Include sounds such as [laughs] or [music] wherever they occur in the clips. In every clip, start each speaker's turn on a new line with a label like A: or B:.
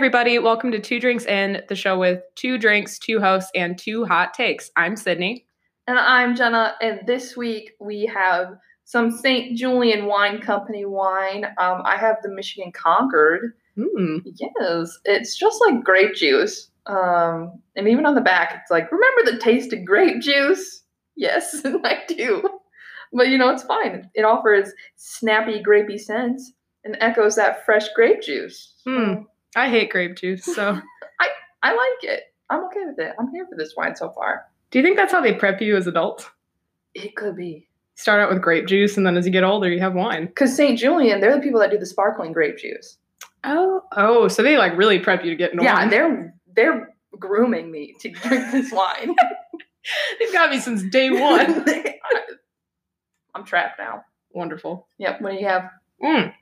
A: everybody. Welcome to Two Drinks In, the show with two drinks, two hosts, and two hot takes. I'm Sydney.
B: And I'm Jenna, and this week we have some St. Julian Wine Company wine. Um, I have the Michigan Concord.
A: Hmm.
B: Yes, it's just like grape juice. Um, and even on the back, it's like, remember the taste of grape juice? Yes, [laughs] I do. But you know, it's fine. It offers snappy, grapey scents and echoes that fresh grape juice.
A: Hmm. I hate grape juice, so. [laughs]
B: I I like it. I'm okay with it. I'm here for this wine so far.
A: Do you think that's how they prep you as adults?
B: It could be.
A: Start out with grape juice, and then as you get older, you have wine.
B: Because St. Julian, they're the people that do the sparkling grape juice.
A: Oh, oh, so they like really prep you to get into
B: yeah,
A: wine.
B: they're they're grooming me to drink this [laughs] wine. [laughs]
A: They've got me since day one.
B: I'm trapped now.
A: Wonderful.
B: Yep. What do you have?
A: Mm.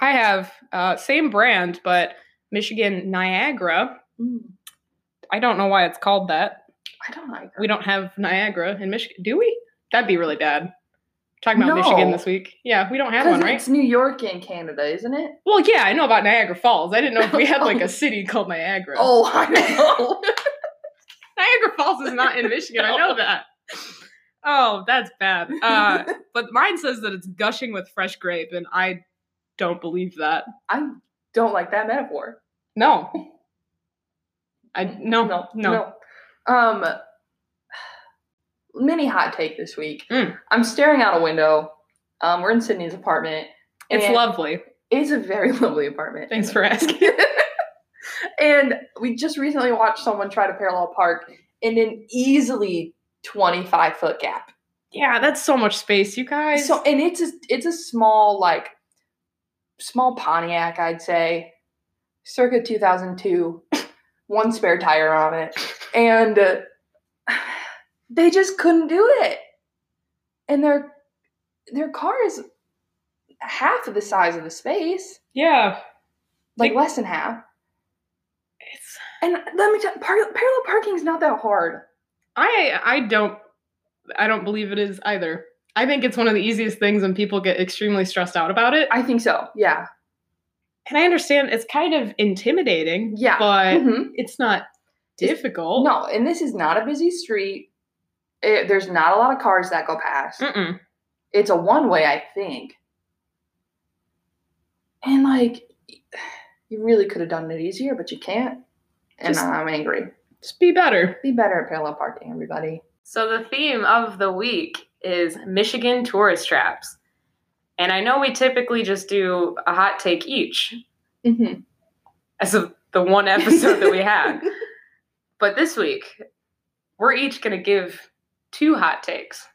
A: I have uh, same brand, but Michigan Niagara. I don't know why it's called that.
B: I don't like.
A: We don't have Niagara in Michigan, do we? That'd be really bad. Talking about
B: No.
A: Michigan this week. Yeah, we don't have one, right?
B: it's New York and Canada, isn't it?
A: Well, yeah, I know about Niagara Falls. I didn't know if we had like a [laughs] city called Niagara.
B: Oh, I know. [laughs]
A: Niagara Falls is not in Michigan. I know that. Oh, that's bad. Uh, [laughs] but mine says that it's gushing with fresh grape, and I don't believe that.
B: I don't like that metaphor.
A: No. I no
B: no,
A: no.
B: no. Um, mini hot take this week.
A: Mm.
B: I'm staring out a window. Um, we're in Sydney's apartment.
A: It's lovely.
B: It's a very [laughs] lovely apartment.
A: Thanks for asking. [laughs]
B: and we just recently watched someone try to parallel park in an easily 25 foot gap.
A: Yeah, that's so much space, you guys.
B: So and it's a it's a small like small Pontiac, I'd say, circa 2002, [coughs] one spare tire on it, and uh, [sighs] they just couldn't do it. And their their car is half of the size of the space,
A: yeah,
B: like
A: Like-
B: less than half.
A: it's
B: And let me tell par- parallel parking is not that hard.
A: I I don't I don't believe it is either. I think it's one of the easiest things when people get extremely stressed out about it.
B: I think so. Yeah.
A: And I understand it's kind of intimidating,
B: Yeah.
A: but
B: Mhm.
A: it's not
B: It's-
A: difficult.
B: No, and this is not a busy street. It, there's not a lot of cars that go past.
A: Mm-mm.
B: It's a one way, I think. And like, you really could have done it easier, but you can't. And
A: Just-
B: I'm angry.
A: Just be better.
B: Be better at parallel parking, everybody.
A: So the theme of the week is Michigan tourist traps. And I know we typically just do a hot take each
B: Mm-hmm.
A: as of the one episode that we had. [laughs] But this week, we're each going to give two hot takes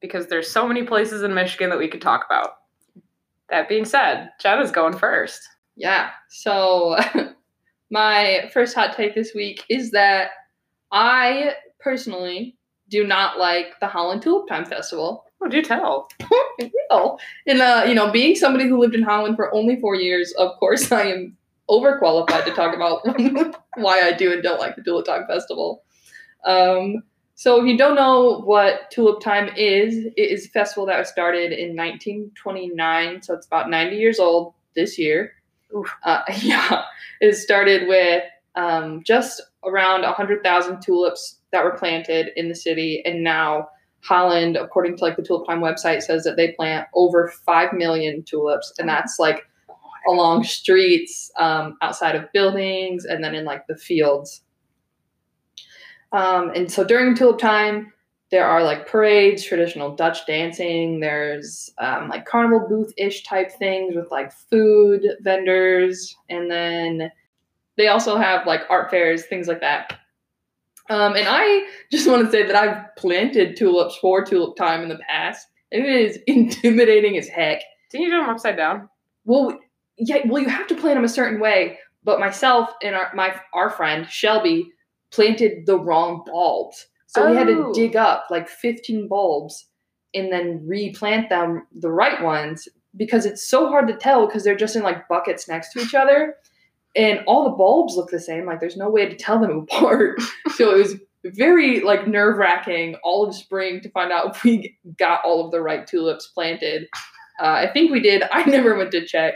A: because there's so many places in Michigan that we could talk about. That being said, Jenna's going first.
B: Yeah. So, [laughs] my first hot take this week is that I personally do not like the Holland Tulip Time Festival.
A: Oh, do tell. [laughs]
B: will. And uh, you know, being somebody who lived in Holland for only four years, of course, [laughs] I am overqualified to talk about [laughs] why I do and don't like the Tulip Time Festival. Um, so, if you don't know what Tulip Time is, it is a festival that was started in 1929. So it's about 90 years old this year. Uh, yeah, it started with um, just around 100,000 tulips that were planted in the city, and now Holland, according to like the Tulip Time website, says that they plant over five million tulips, and that's like along streets, um, outside of buildings, and then in like the fields. Um, and so during Tulip Time, there are like parades, traditional Dutch dancing. There's um, like carnival booth ish type things with like food vendors, and then they also have like art fairs, things like that. Um, and I just want to say that I've planted tulips for Tulip Time in the past, and it is [laughs] intimidating as heck.
A: Didn't you do them upside down?
B: Well, yeah, well, you have to plant them a certain way. But myself and our my our friend Shelby planted the wrong bulbs, so we had to
A: Oh.
B: dig up like 15 bulbs and then replant them the right ones because it's so hard to tell because they're just in like buckets next to each other, and all the bulbs look the same. Like there's no way to tell them apart. [laughs] so it was very like nerve wracking all of spring to find out if we got all of the right tulips planted. Uh, I think we did. I [laughs] never went to check,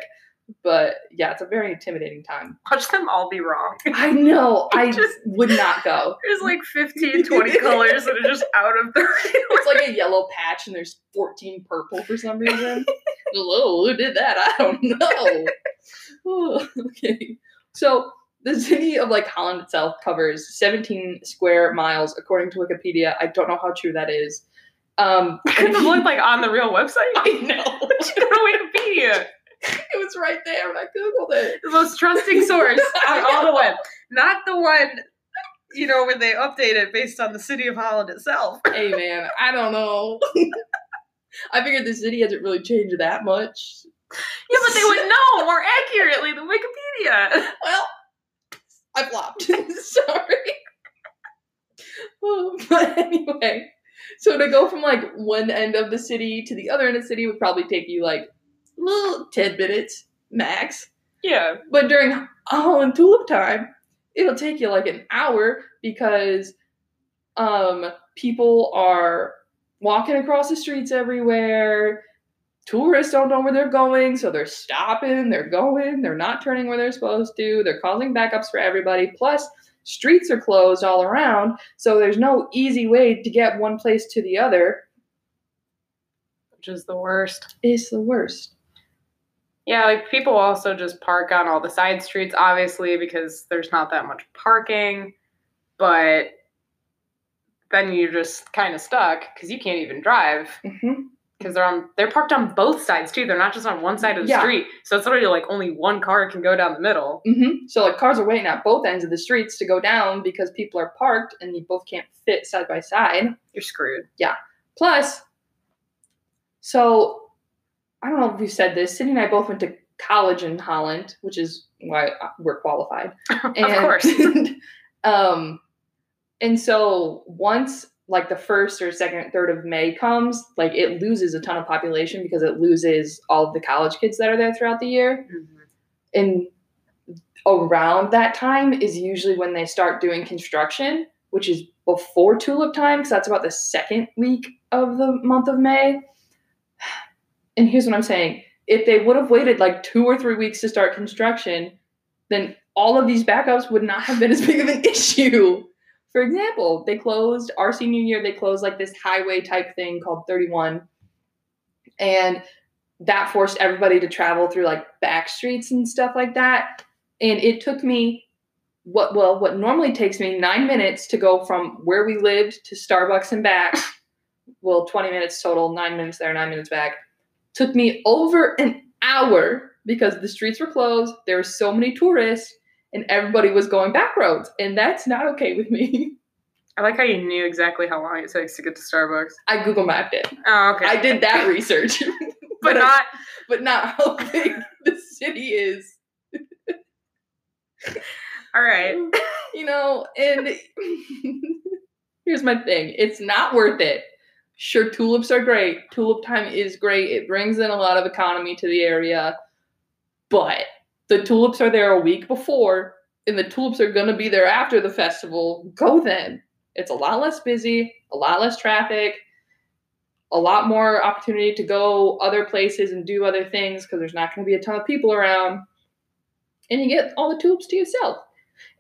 B: But yeah, it's a very intimidating time.
A: Watch them all be wrong. [laughs]
B: I know. I
A: Just-
B: would not go.
A: There's like 15, 20 colors that are just out of the
B: It's like a yellow patch and there's 14 purple for some reason. Hello, who did that? I don't know. Oh, okay. So the city of like Holland itself covers 17 square miles according to Wikipedia. I don't know how true that is. Um,
A: Could have looked like on the real website.
B: I know. [laughs]
A: Wikipedia, [laughs]
B: it was right there when I googled it.
A: the most trusting source [laughs] on all the web, not the one, you know, where they update it based on the city of Holland itself.
B: Hey man, I don't know. I figured the city hasn't really changed that much.
A: Yeah, but they would know more accurately than Wikipedia.
B: Well, I flopped. [laughs] Sorry. Oh, [laughs] but anyway, so to go from like one end of the city to the other end of the city would probably take you like a little 10 minutes max.
A: Yeah.
B: But during Holland Tulip time, it'll take you like an hour because um people are walking across the streets everywhere. Tourists don't know where they're going, so they're stopping, they're going, they're not turning where they're supposed to, they're causing backups for everybody. Plus, streets are closed all around, so there's no easy way to get one place to the other.
A: Which is the worst.
B: It's the worst.
A: Yeah, like people also just park on all the side streets, obviously, because there's not that much parking. But then you're just kind of stuck because you can't even drive
B: hmm
A: because they're on they're parked on both sides too. They're not just on one side of the
B: Yeah.
A: street. So it's literally like only one car can go down the middle.
B: hmm So like cars are waiting at both ends of the streets to go down because people are parked and you both can't fit side by side.
A: You're screwed. Yeah.
B: Plus, so I don't know if we said this. Sydney and I both went to college in Holland, which is why we're qualified. [laughs]
A: of course. [laughs]
B: um, and so once like the first or second, third of May comes, like it loses a ton of population because it loses all of the college kids that are there throughout the year. Mm-hmm. And around that time is usually when they start doing construction, which is before tulip time, because that's about the second week of the month of May. And here's what I'm saying if they would have waited like two or three weeks to start construction, then all of these backups would not have been as big of an [laughs] issue. For example, they closed our senior year, they closed like this highway type thing called 31. And that forced everybody to travel through like back streets and stuff like that. And it took me what well, what normally takes me nine minutes to go from where we lived to Starbucks and back. [laughs] Well, 20 minutes total, nine minutes there, nine minutes back. Took me over an hour because the streets were closed. There were so many tourists and everybody was going back roads. And that's not okay with me. [laughs]
A: I like how you knew exactly how long it takes to get to Starbucks.
B: I Google mapped it.
A: Oh, okay.
B: I did that [laughs] research. [laughs]
A: but
B: I-
A: not
B: but not how big the city is.
A: all right.
B: You know, and here's my thing. It's not worth it. Sure, tulips are great. Tulip time is great. It brings in a lot of economy to the area. But the tulips are there a week before, and the tulips are going to be there after the festival. Go then. It's a lot less busy, a lot less traffic, a lot more opportunity to go other places and do other things because there's not going to be a ton of people around. And you get all the tulips to yourself.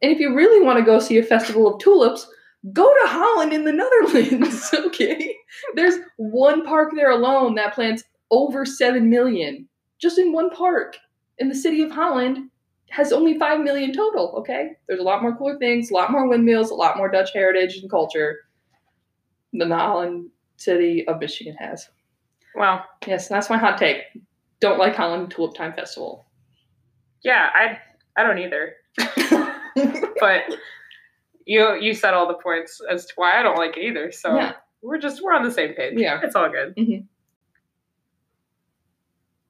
B: And if you really want to go see a festival of tulips, go to Holland in the Netherlands. [laughs] okay. There's one park there alone that plants over 7 million just in one park. And the city of Holland has only 5 million total. Okay. There's a lot more cooler things, a lot more windmills, a lot more Dutch heritage and culture than the Holland city of Michigan has.
A: Wow.
B: Yes, that's my hot take. Don't like Holland Tulip Time Festival.
A: yeah, I I don't either. [laughs] But you you said all the points as to why I don't like it either. So
B: Yeah.
A: we're just we're on the same page.
B: Yeah.
A: It's all good.
B: Mhm.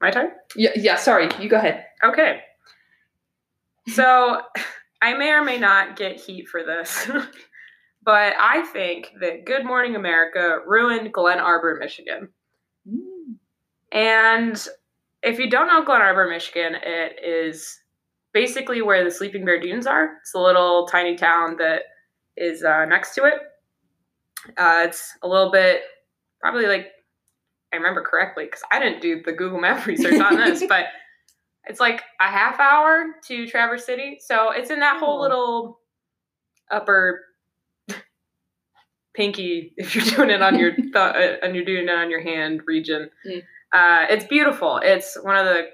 A: My turn?
B: yeah, yeah, sorry. You go ahead.
A: Okay. So [laughs] I may or may not get heat for this, [laughs] but I think that Good Morning America ruined Glen Arbor, Michigan. And if you don't know Glen Arbor, Michigan, it is basically where the Sleeping Bear Dunes are. It's a little tiny town that is uh, next to it. Uh, it's a little bit, probably like, I remember correctly, because I didn't do the Google Map [laughs] research on this, but It's like a half hour to Traverse City. So it's in that whole
B: Oh.
A: little upper pinky [laughs] if you're doing it on your [laughs] th- uh, and you're doing it on your hand region.
B: Mm.
A: Uh, it's beautiful. It's one of the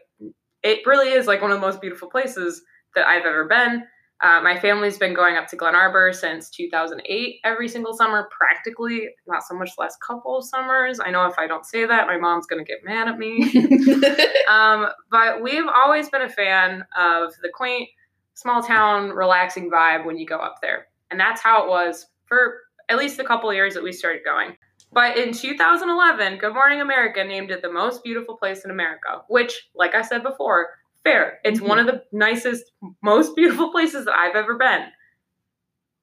A: it really is like one of the most beautiful places that I've ever been. Uh, my family's been going up to Glen Arbor since 2008 every single summer, practically. Not so much last couple of summers. I know if I don't say that, my mom's going to get mad at me. [laughs] um, but we've always been a fan of the quaint, small town, relaxing vibe when you go up there. And that's how it was for at least the couple of years that we started going. But in 2011, Good Morning America named it the most beautiful place in America, which, like I said before, fair. It's
B: Mhm.
A: one of the nicest, most [laughs] beautiful places that I've ever been.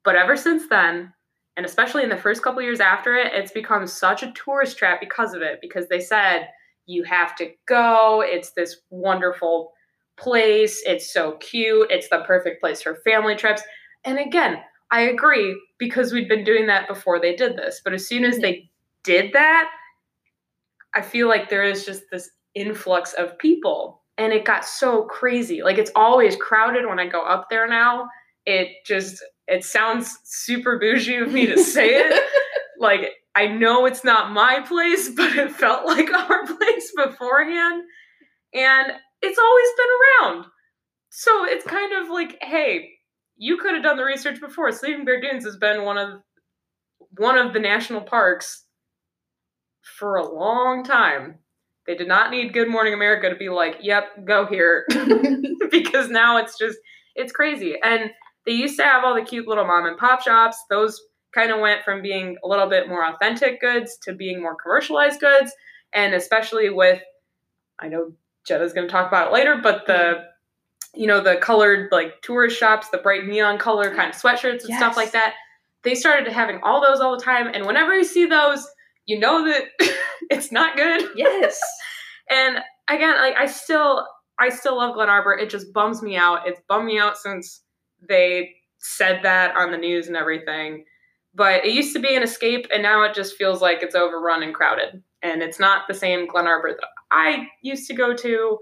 A: But ever since then, and especially in the first couple years after it, it's become such a tourist trap because of it. Because they said you have to go. It's this wonderful place. It's so cute. It's the perfect place for family trips. And again, I agree because we'd been doing that before they did this. But as soon as they did that, I feel like there is just this influx of people. And it got so crazy. Like it's always crowded when I go up there now. It just it sounds super bougie of me to say it. [laughs] like I know it's not my place, [laughs] but it felt like [laughs] our place beforehand. And it's always been around. So it's kind of like, hey, you could have done the research before. Sleeping Bear Dunes has been one of one of the national parks for a long time. They did not need Good Morning America to be like, "Yep, go here," [laughs] [laughs] because now it's just it's crazy. And they used to have all the cute little mom and pop shops. Those kind of went from being a little bit more authentic goods to being more commercialized goods, and especially with I know Jenna's going to talk about it later, but the you know the colored like tourist shops, the bright neon color kind of sweatshirts and stuff like that. They started having all those all the time, and whenever you see those, you know that [laughs] it's not good.
B: yes. [laughs]
A: And again, like I still I still love Glen Arbor. It just bums me out. It's bummed me out since they said that on the news and everything. But it used to be an escape and now it just feels like it's overrun and crowded. And it's not the same Glen Arbor that I used to go to,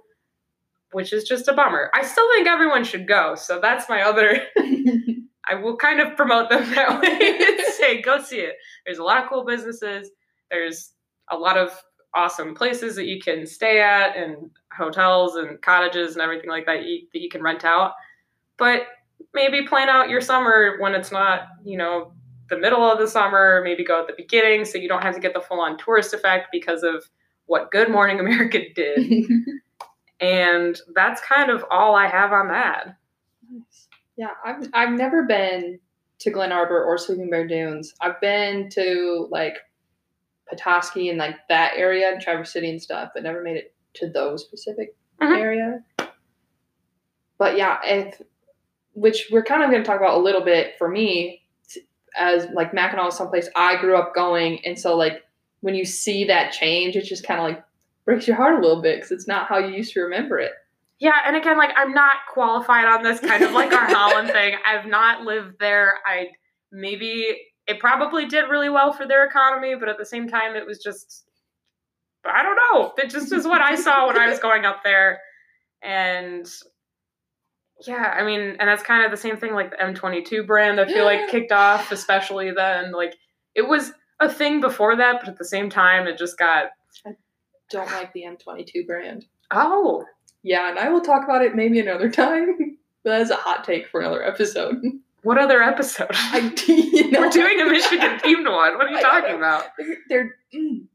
A: which is just a bummer. I still think everyone should go. So that's my other [laughs] I will kind of promote them that way and say, go see it. There's a lot of cool businesses. There's a lot of awesome places that you can stay at and hotels and cottages and everything like that you, that you can rent out. But maybe plan out your summer when it's not, you know, the middle of the summer. Maybe go at the beginning so you don't have to get the full on tourist effect because of what Good Morning [laughs] America did. [laughs] and that's kind of all I have on that.
B: Yeah, I've I've never been to Glen Arbor or Sleeping Bear Dunes. I've been to like Petoskey and like that area and Traverse City and stuff, but never made it to those specific
A: Mhm.
B: area. But yeah, if which we're kind of going to talk about a little bit for me, as like Mackinac is someplace I grew up going, and so like when you see that change, it just kind of like breaks your heart a little bit because it's not how you used to remember it.
A: Yeah, and again, like I'm not qualified on this, kind of like our [laughs] Holland thing. I've not lived there. I maybe it probably did really well for their economy, but at the same time, it was just I don't know. It just is what I saw when I was going up there, and yeah, I mean, and that's kind of the same thing like the M22 brand. I feel like kicked off, especially then. Like it was a thing before that, but at the same time, it just got I
B: Don't like the M22 brand.
A: oh
B: Yeah, and I will talk about it maybe another [laughs] time. But that's a hot take for another episode.
A: What other episode? [laughs]
B: I, you know,
A: We're doing a Michigan themed one. What are you talking about?
B: They're they're, mm,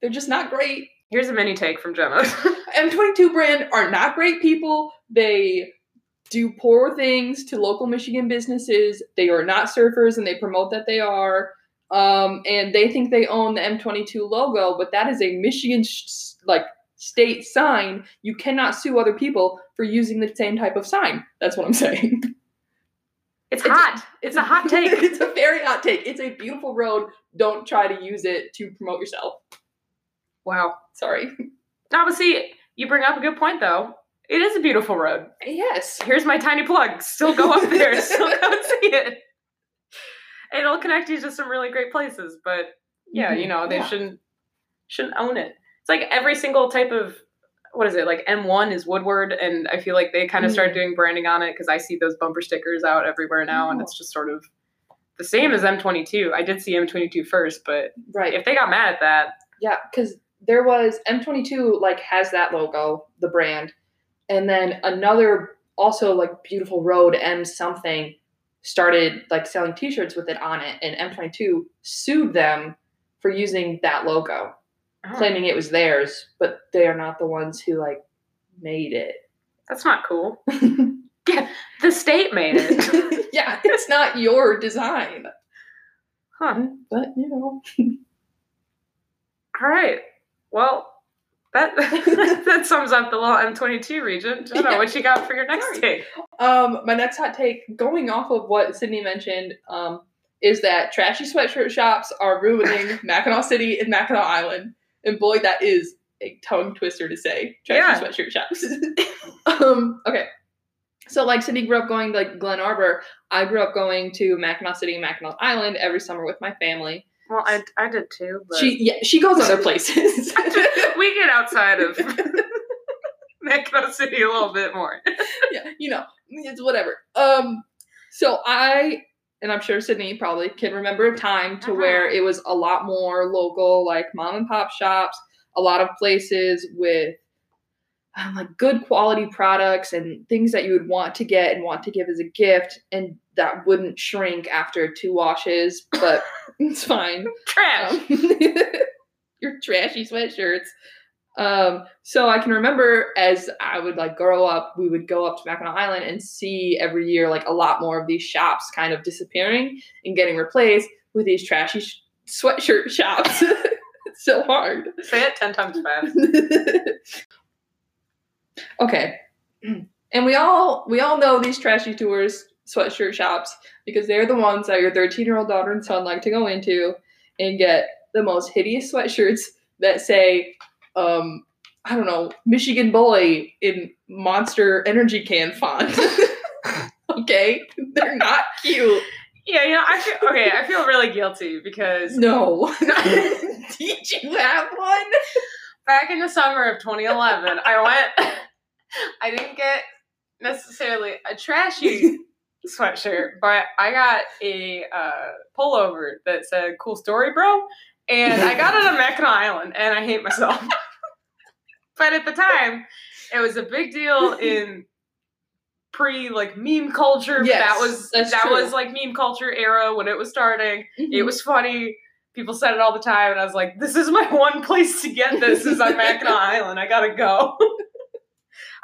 B: they're just not great.
A: Here's a mini take from Jenna. [laughs]
B: M22 brand are not great people. They do poor things to local Michigan businesses. They are not surfers, and they promote that they are. Um, and they think they own the M22 logo, but that is a Michigan sh- like state sign. You cannot sue other people for using the same type of sign. That's what I'm [laughs] saying.
A: It's
B: It's-
A: hot. It's a hot take. [laughs]
B: it's a very hot take. It's a beautiful road. Don't try to use it to promote yourself.
A: Wow.
B: Sorry.
A: No, but see, you bring up a good point though. It is a beautiful road.
B: Yes.
A: Here's my tiny plug. Still go up there. [laughs] Still go see it. It'll connect you to some really great places. But yeah,
B: Mhm.
A: you know, they
B: Yeah.
A: shouldn't shouldn't own it. It's like every single type of what is it like M1 is Woodward, and I feel like they kind of started
B: Mm.
A: doing branding on it because I see those bumper stickers out everywhere now, and
B: Oh.
A: it's just sort of the same as M22. I did see M22 first, but
B: Right.
A: if they got mad at that,
B: Yeah, because there was M22 like has that logo, the brand, and then another also like beautiful road M something started like selling T-shirts with it on it, and M22 sued them for using that logo,
A: oh,
B: claiming it was theirs, but they are not the ones who like made it.
A: that's not cool. [laughs] yeah, The state made it. [laughs]
B: yeah, it's not your design,
A: Huh.
B: but you know.
A: All right. Well, that [laughs] that sums up the little M22 region. Jenna,
B: Yeah.
A: what you got for your next
B: Sorry.
A: take?
B: Um, my next hot take, going off of what Sydney mentioned, um, is that trashy sweatshirt shops are ruining Mackinac City and Mackinac Island. And boy, that is a tongue twister to say. Trashy
A: Yeah.
B: sweatshirt shops. [laughs] um, okay. So like Sydney grew up going to like Glen Arbor. I grew up going to Mackinac City and Mackinac Island every summer with my family.
A: Well, I, I did too. But
B: She yeah, she goes other [laughs] places. [laughs]
A: we get outside of Mackinac City a little bit more.
B: yeah, you know, it's whatever. Um, so I and I'm sure Sydney probably can remember a time to
A: Uh-huh.
B: where it was a lot more local, like mom and pop shops, a lot of places with um, like good quality products and things that you would want to get and want to give as a gift, and that wouldn't shrink after two washes, but [laughs] it's fine
A: Trash.
B: um, [laughs] your trashy sweatshirts. Um, so I can remember as I would like grow up, we would go up to Mackinac Island and see every year like a lot more of these shops kind of disappearing and getting replaced with these trashy sh- sweatshirt [laughs] shops. it's so hard.
A: Say it ten times fast. [laughs]
B: okay. And we all we all know these trashy tours sweatshirt shops because they're the ones that your 13 year old daughter and son like to go into and get the most hideous sweatshirts that say um I don't know, Michigan boy in monster energy can font. [laughs] okay? They're not cute.
A: Yeah, you know, I feel okay. I feel really guilty because
B: No. [laughs] Did you have one?
A: back in the summer of 2011, I went. I didn't get necessarily a trashy sweatshirt, but I got a uh, pullover that said "Cool Story, Bro," and I got [laughs] it on Mackinac Island, and I hate myself. [laughs] but at the time, it was a big deal in pre like meme culture.
B: Yes,
A: that was that
B: true.
A: was like meme culture era when it was starting. It
B: Mhm.
A: was funny. People said it all the time, and I was like, "This is my [laughs] one place to get this. Is on Mackinac Island. I gotta go."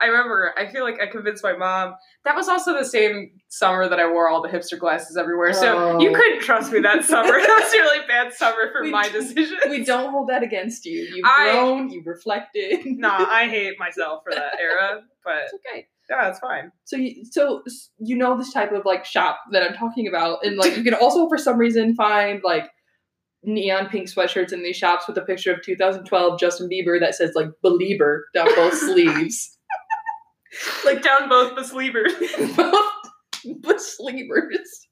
A: I remember. I feel like I convinced my mom. That was also the same summer that I wore all the hipster glasses everywhere. So you
B: Oh.
A: couldn't trust me that summer. [laughs] that was a really bad summer for
B: We
A: my decision.
B: we don't hold that against you. You've
A: I-
B: grown, you've reflected.
A: nah, [laughs] I hate myself for that era, but
B: It's okay.
A: yeah, it's fine.
B: So you so you know this type of like shop that I'm talking about, and like you can also for some reason find like neon pink sweatshirts in these shops with a picture of 2012 Justin Bieber that says like Belieber down both [laughs] sleeves. [laughs]
A: Like down both the sleevers. [laughs]
B: both the sleevers.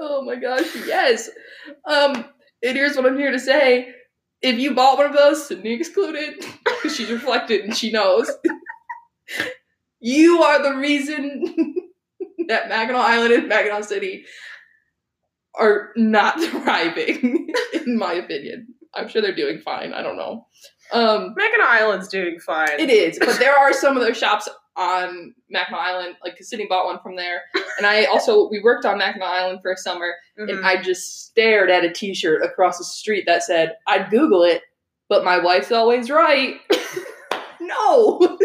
B: oh my gosh, yes. Um, and here's what I'm here to say. If you bought one of those, Sydney excluded, because she's reflected and she knows, you are the reason [laughs] that Mackinac Island and Mackinac City are not thriving, in my opinion. I'm sure they're doing fine. I don't know. Um,
A: Mackinac Island's doing fine.
B: it is, but there are some of those shops on Mackinac Island. Like Sydney bought one from there, and I also we worked on Mackinac Island for a summer,
A: Mhm.
B: and I just stared at a T-shirt across the street that said, "I'd Google it, but my wife's always right." [laughs] no,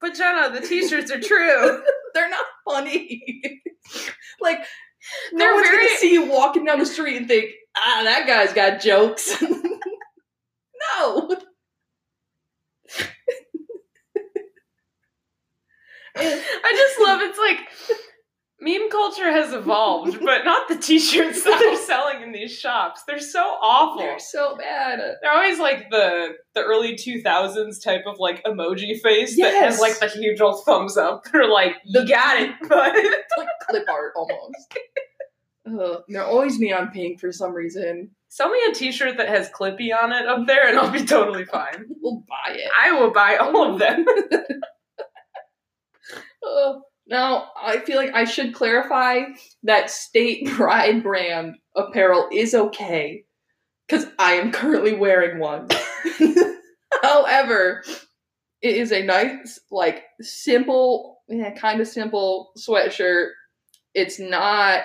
A: But Jenna, the t-shirts are true. [laughs]
B: they're not funny. [laughs] like no
A: They're
B: one's
A: very-
B: gonna see you walking down the street and think, "Ah, that guy's got jokes." no.
A: I just love it's like meme culture has evolved, but not the t-shirts that they're selling in these shops. They're so awful.
B: They're so bad.
A: They're always like the the early two thousands type of like emoji face that has like the huge old thumbs up. [laughs] They're like, you
B: The-
A: got it, but
B: It's [laughs] like clip art almost. Uh, they're always neon pink for some reason.
A: Sell me a T-shirt that has Clippy on it up there, and I'll be totally fine. [laughs]
B: We'll buy it.
A: I will buy all of them.
B: Uh, now, I feel like I should clarify that State [laughs] Pride brand apparel is okay because I am currently wearing one. [laughs] However, it is a nice, like, simple, yeah, kind of simple sweatshirt. It's not,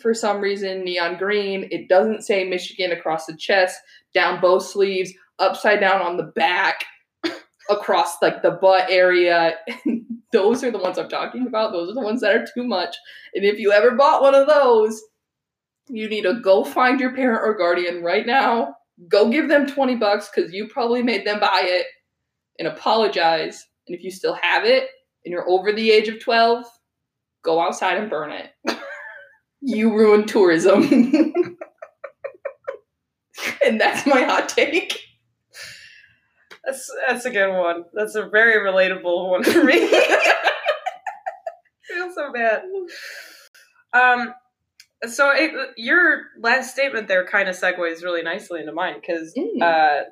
B: for some reason, neon green. It doesn't say Michigan across the chest, down both sleeves, upside down on the back, across, like, the butt area. [laughs] those are the ones I'm talking about. Those are the ones that are too much. And if you ever bought one of those, you need to go find your parent or guardian right now. Go give them 20 bucks because you probably made them buy it and apologize. And if you still have it and you're over the age of 12, go outside and burn it. [laughs] you ruined tourism. [laughs] and that's my hot take.
A: That's that's a good one. That's a very relatable one for me. [laughs] Feel so bad. Um, so it, your last statement there kind of segues really nicely into mine because
B: Mm.
A: uh,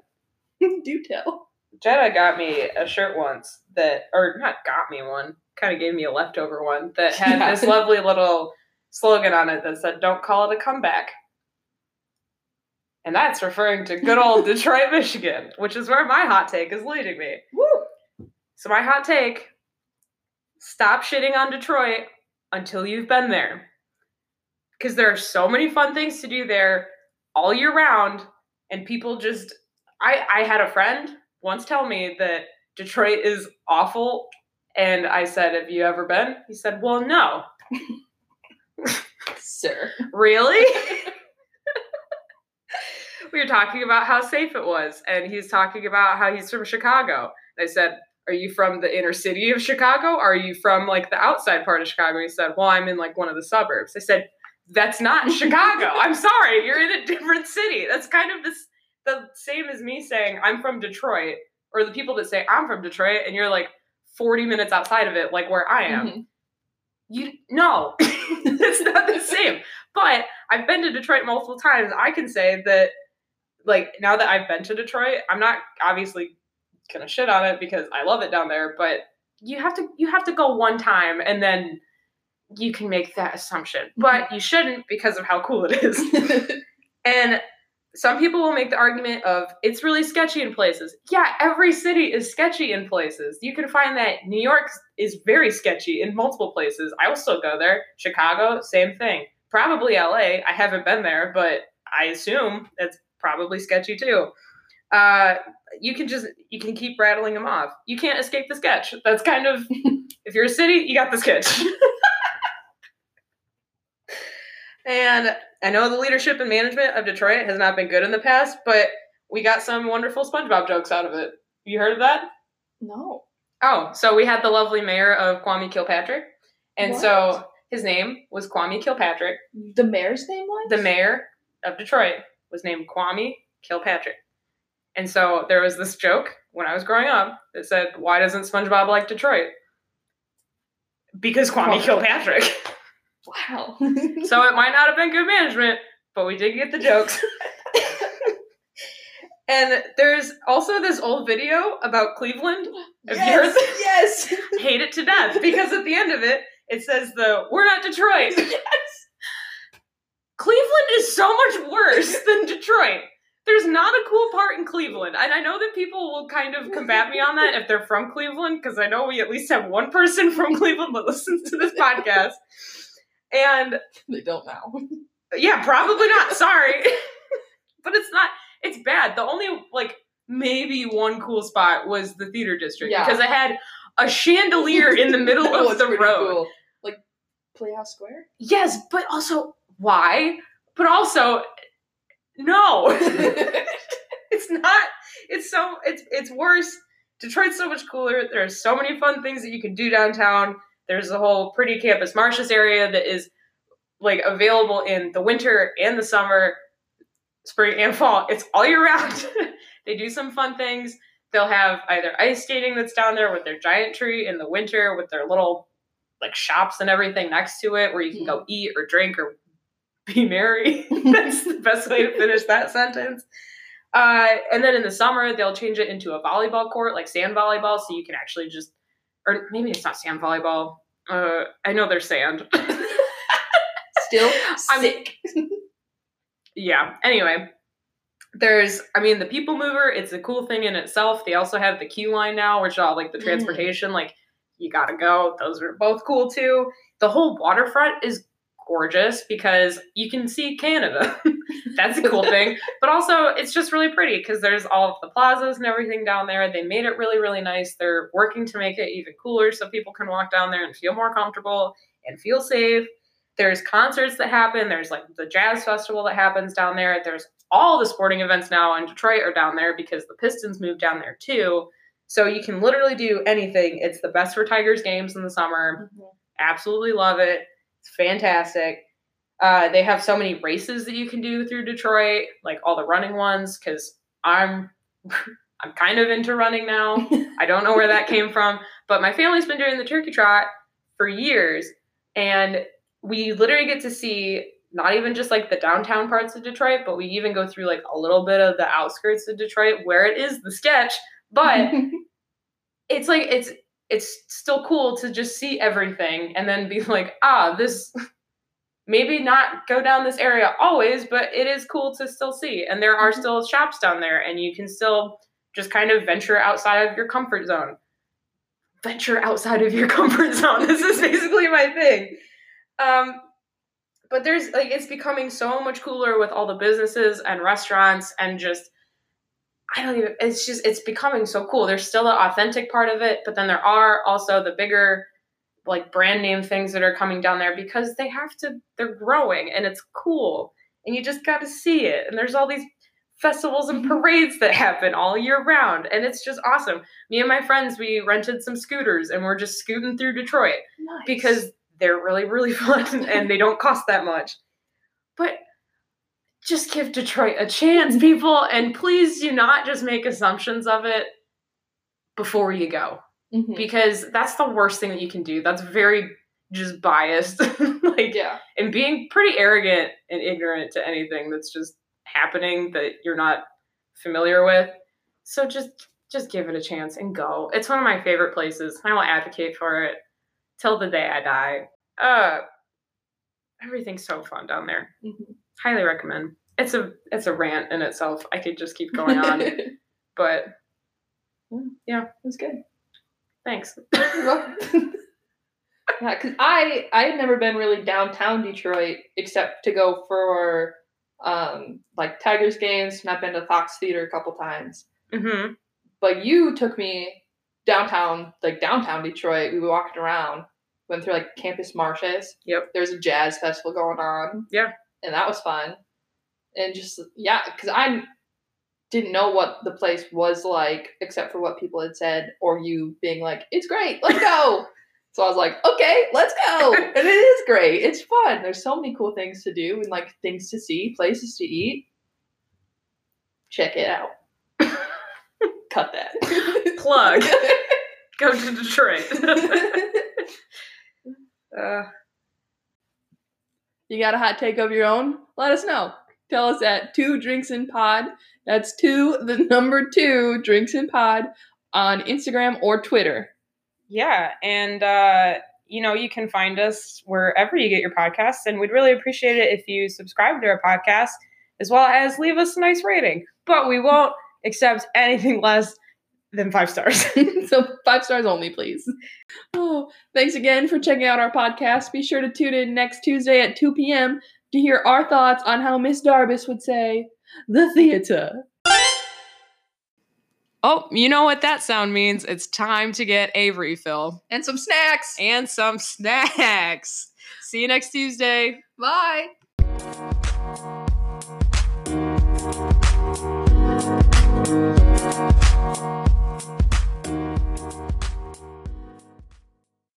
A: [laughs]
B: Do tell.
A: Jenna got me a shirt once that, or not got me one, kind of gave me a leftover one that had
B: Yeah.
A: this lovely little slogan on it that said, Don't call it a comeback. And that's referring to good old [laughs] Detroit, Michigan, which is where my hot take is leading me.
B: Woo!
A: So, my hot take stop shitting on Detroit until you've been there. Because there are so many fun things to do there all year round, and people just. I, I had a friend once tell me that Detroit is awful, and I said, Have you ever been? He said, Well, no. [laughs]
B: Sir.
A: Really? [laughs] we were talking about how safe it was, and he's talking about how he's from Chicago. And I said, Are you from the inner city of Chicago? Are you from like the outside part of Chicago? He said, Well, I'm in like one of the suburbs. I said, That's not in Chicago. [laughs] I'm sorry, you're in a different city. That's kind of this the same as me saying I'm from Detroit, or the people that say I'm from Detroit, and you're like 40 minutes outside of it, like where I am
B: Mhm.
A: you no [laughs] it's not the same but i've been to detroit multiple times i can say that like now that i've been to detroit i'm not obviously gonna shit on it because i love it down there but you have to you have to go one time and then you can make that assumption mm-hmm. but you shouldn't because of how cool it is [laughs] and some people will make the argument of it's really sketchy in places. Yeah, every city is sketchy in places. You can find that New York is very sketchy in multiple places. I will still go there. Chicago, same thing. Probably LA. I haven't been there, but I assume it's probably sketchy too. Uh, you can just you can keep rattling them off. You can't escape the sketch. That's kind of [laughs] if you're a city, you got the sketch. [laughs] and I know the leadership and management of Detroit has not been good in the past, but we got some wonderful SpongeBob jokes out of it. You heard of that?
B: no.
A: Oh, so we had the lovely mayor of Kwame Kilpatrick, and
B: What?
A: so his name was Kwame Kilpatrick.
B: The mayor's name was?
A: The mayor of Detroit was named Kwame Kilpatrick. And so there was this joke when I was growing up that said, Why doesn't SpongeBob like Detroit? Because Kwame. Kilpatrick.
B: Wow. [laughs]
A: so it might not have been good management, but we did get the jokes. [laughs] and there's also this old video about Cleveland. Have you heard
B: yes, yes.
A: Hate it to death because at the end of it, it says the "We're not Detroit." [laughs] Cleveland is so much worse [laughs] than Detroit. There's not a cool part in Cleveland. And I know that people will kind of combat me on that if they're from Cleveland, because I know we at least have one person from [laughs] Cleveland that listens to this podcast. And
B: They don't now.
A: yeah, probably not. Sorry. [laughs] but it's not, it's bad. The only, like, maybe one cool spot was the theater district
B: Yeah.
A: because I had a chandelier in the middle of the road.
B: cool. Like Playhouse Square.
A: Yes, but also, why? But also, no. [laughs] it's not it's so it's it's worse. Detroit's so much cooler. There's so many fun things that you can do downtown. There's a whole pretty Campus Martius area that is like available in the winter and the summer spring and fall. It's all year round. [laughs] They do some fun things. They'll have either ice skating that's down there with their giant tree in the winter with their little like shops and everything next to it where you can go hmm. eat or drink or [laughs] be merry. [laughs] That's the best way to finish that sentence. Uh, and then in the summer, they'll change it into a volleyball court, like sand volleyball, so you can actually just, or maybe it's not sand volleyball. Uh, I know there's sand. [laughs]
B: Still
A: I'm-
B: sick.
A: yeah. Anyway, there's, I mean, the people mover. It's a cool thing in itself. They also have the QLine now, which all like the
B: Mm.
A: transportation. Like you gotta go. Those are both cool too. The whole waterfront is gorgeous because you can see Canada. [laughs] That's a cool [laughs] thing. But also, it's just really pretty because there's all of the plazas and everything down there. They made it really, really nice. They're working to make it even cooler so people can walk down there and feel more comfortable and feel safe. There's concerts that happen. There's like the jazz festival that happens down there. There's all the sporting events now in Detroit are down there because the Pistons moved down there too. So you can literally do anything. It's the best for Tigers games in the summer. Mm-hmm. Absolutely love it. It's fantastic. Uh, they have so many races that you can do through Detroit, like all the running ones. Because I'm, [laughs] I'm kind of into running now. [laughs] I don't know where that came from, but my family's been doing the turkey trot for years, and we literally get to see not even just like the downtown parts of Detroit, but we even go through like a little bit of the outskirts of Detroit where it is the sketch, but [laughs] it's like it's it's still cool to just see everything and then be [laughs] like, ah, this maybe not go down this area always, but it is cool to still see. And there are
B: Mhm.
A: still shops down there, and you can still just kind of venture outside of your comfort zone. Venture outside of your [laughs] comfort zone. This is basically my thing. Um, but there's like it's becoming so much cooler with all the businesses and restaurants and just I don't even it's just it's becoming so cool. There's still the authentic part of it, but then there are also the bigger like brand name things that are coming down there because they have to they're growing and it's cool and you just got to see it and there's all these festivals and mm-hmm. parades that happen all year round and it's just awesome me and my friends we rented some scooters and we're just scooting through detroit
B: Nice.
A: because they're really really [laughs] fun and they don't cost that much but just give detroit a chance people and please do not just make assumptions of it before you go.
B: Mhm.
A: because that's the worst thing that you can do. That's very just biased. [laughs] Like
B: yeah.
A: and being pretty arrogant and ignorant to anything that's just happening that you're not familiar with. So just just give it a chance and go. It's one of my favorite places i will advocate for it till the day i die. Uh everything's so fun down there.
B: Mhm.
A: Highly recommend it's a it's a rant in itself i could just keep going on [laughs] but yeah,
B: it was good.
A: thanks [laughs] [laughs]
B: yeah, because I I had never been really downtown Detroit except to go for um like Tigers games, and I've been to Fox Theater a couple times.
A: hmm
B: But you took me downtown, like downtown Detroit. We walked around, went through like Campus Martius.
A: Yep.
B: There's a jazz festival going on.
A: Yeah.
B: And that was fun. And just yeah, because I didn't know what the place was like except for what people had said, or you being like, "It's great, let's go." [laughs] so I was like, "Okay, let's go." [laughs] and it is great. It's fun. There's so many cool things to do and like things to see, places to eat. Check it out. [laughs] Cut that.
A: plug go to detroit uh,
B: you got a hot take of your own? Let us know. Tell us at two drinks in pod. That's two, the [laughs] number two drinks in pod on Instagram or Twitter.
A: Yeah, and uh, you know, you can find us wherever you get your podcasts, and we'd really appreciate it if you subscribe to our podcast as well as leave us a nice rating. But we won't accept anything less than five stars. [laughs]
B: so five stars only, please. Oh, thanks again for checking out our podcast. Be sure to tune in next Tuesday at 2 p.m. to hear our thoughts on how Miss Darbus would say, the theater.
A: oh, you know what that sound means? It's time to get a refill
B: And some snacks.
A: and some [laughs] snacks. See you next Tuesday.
B: Bye.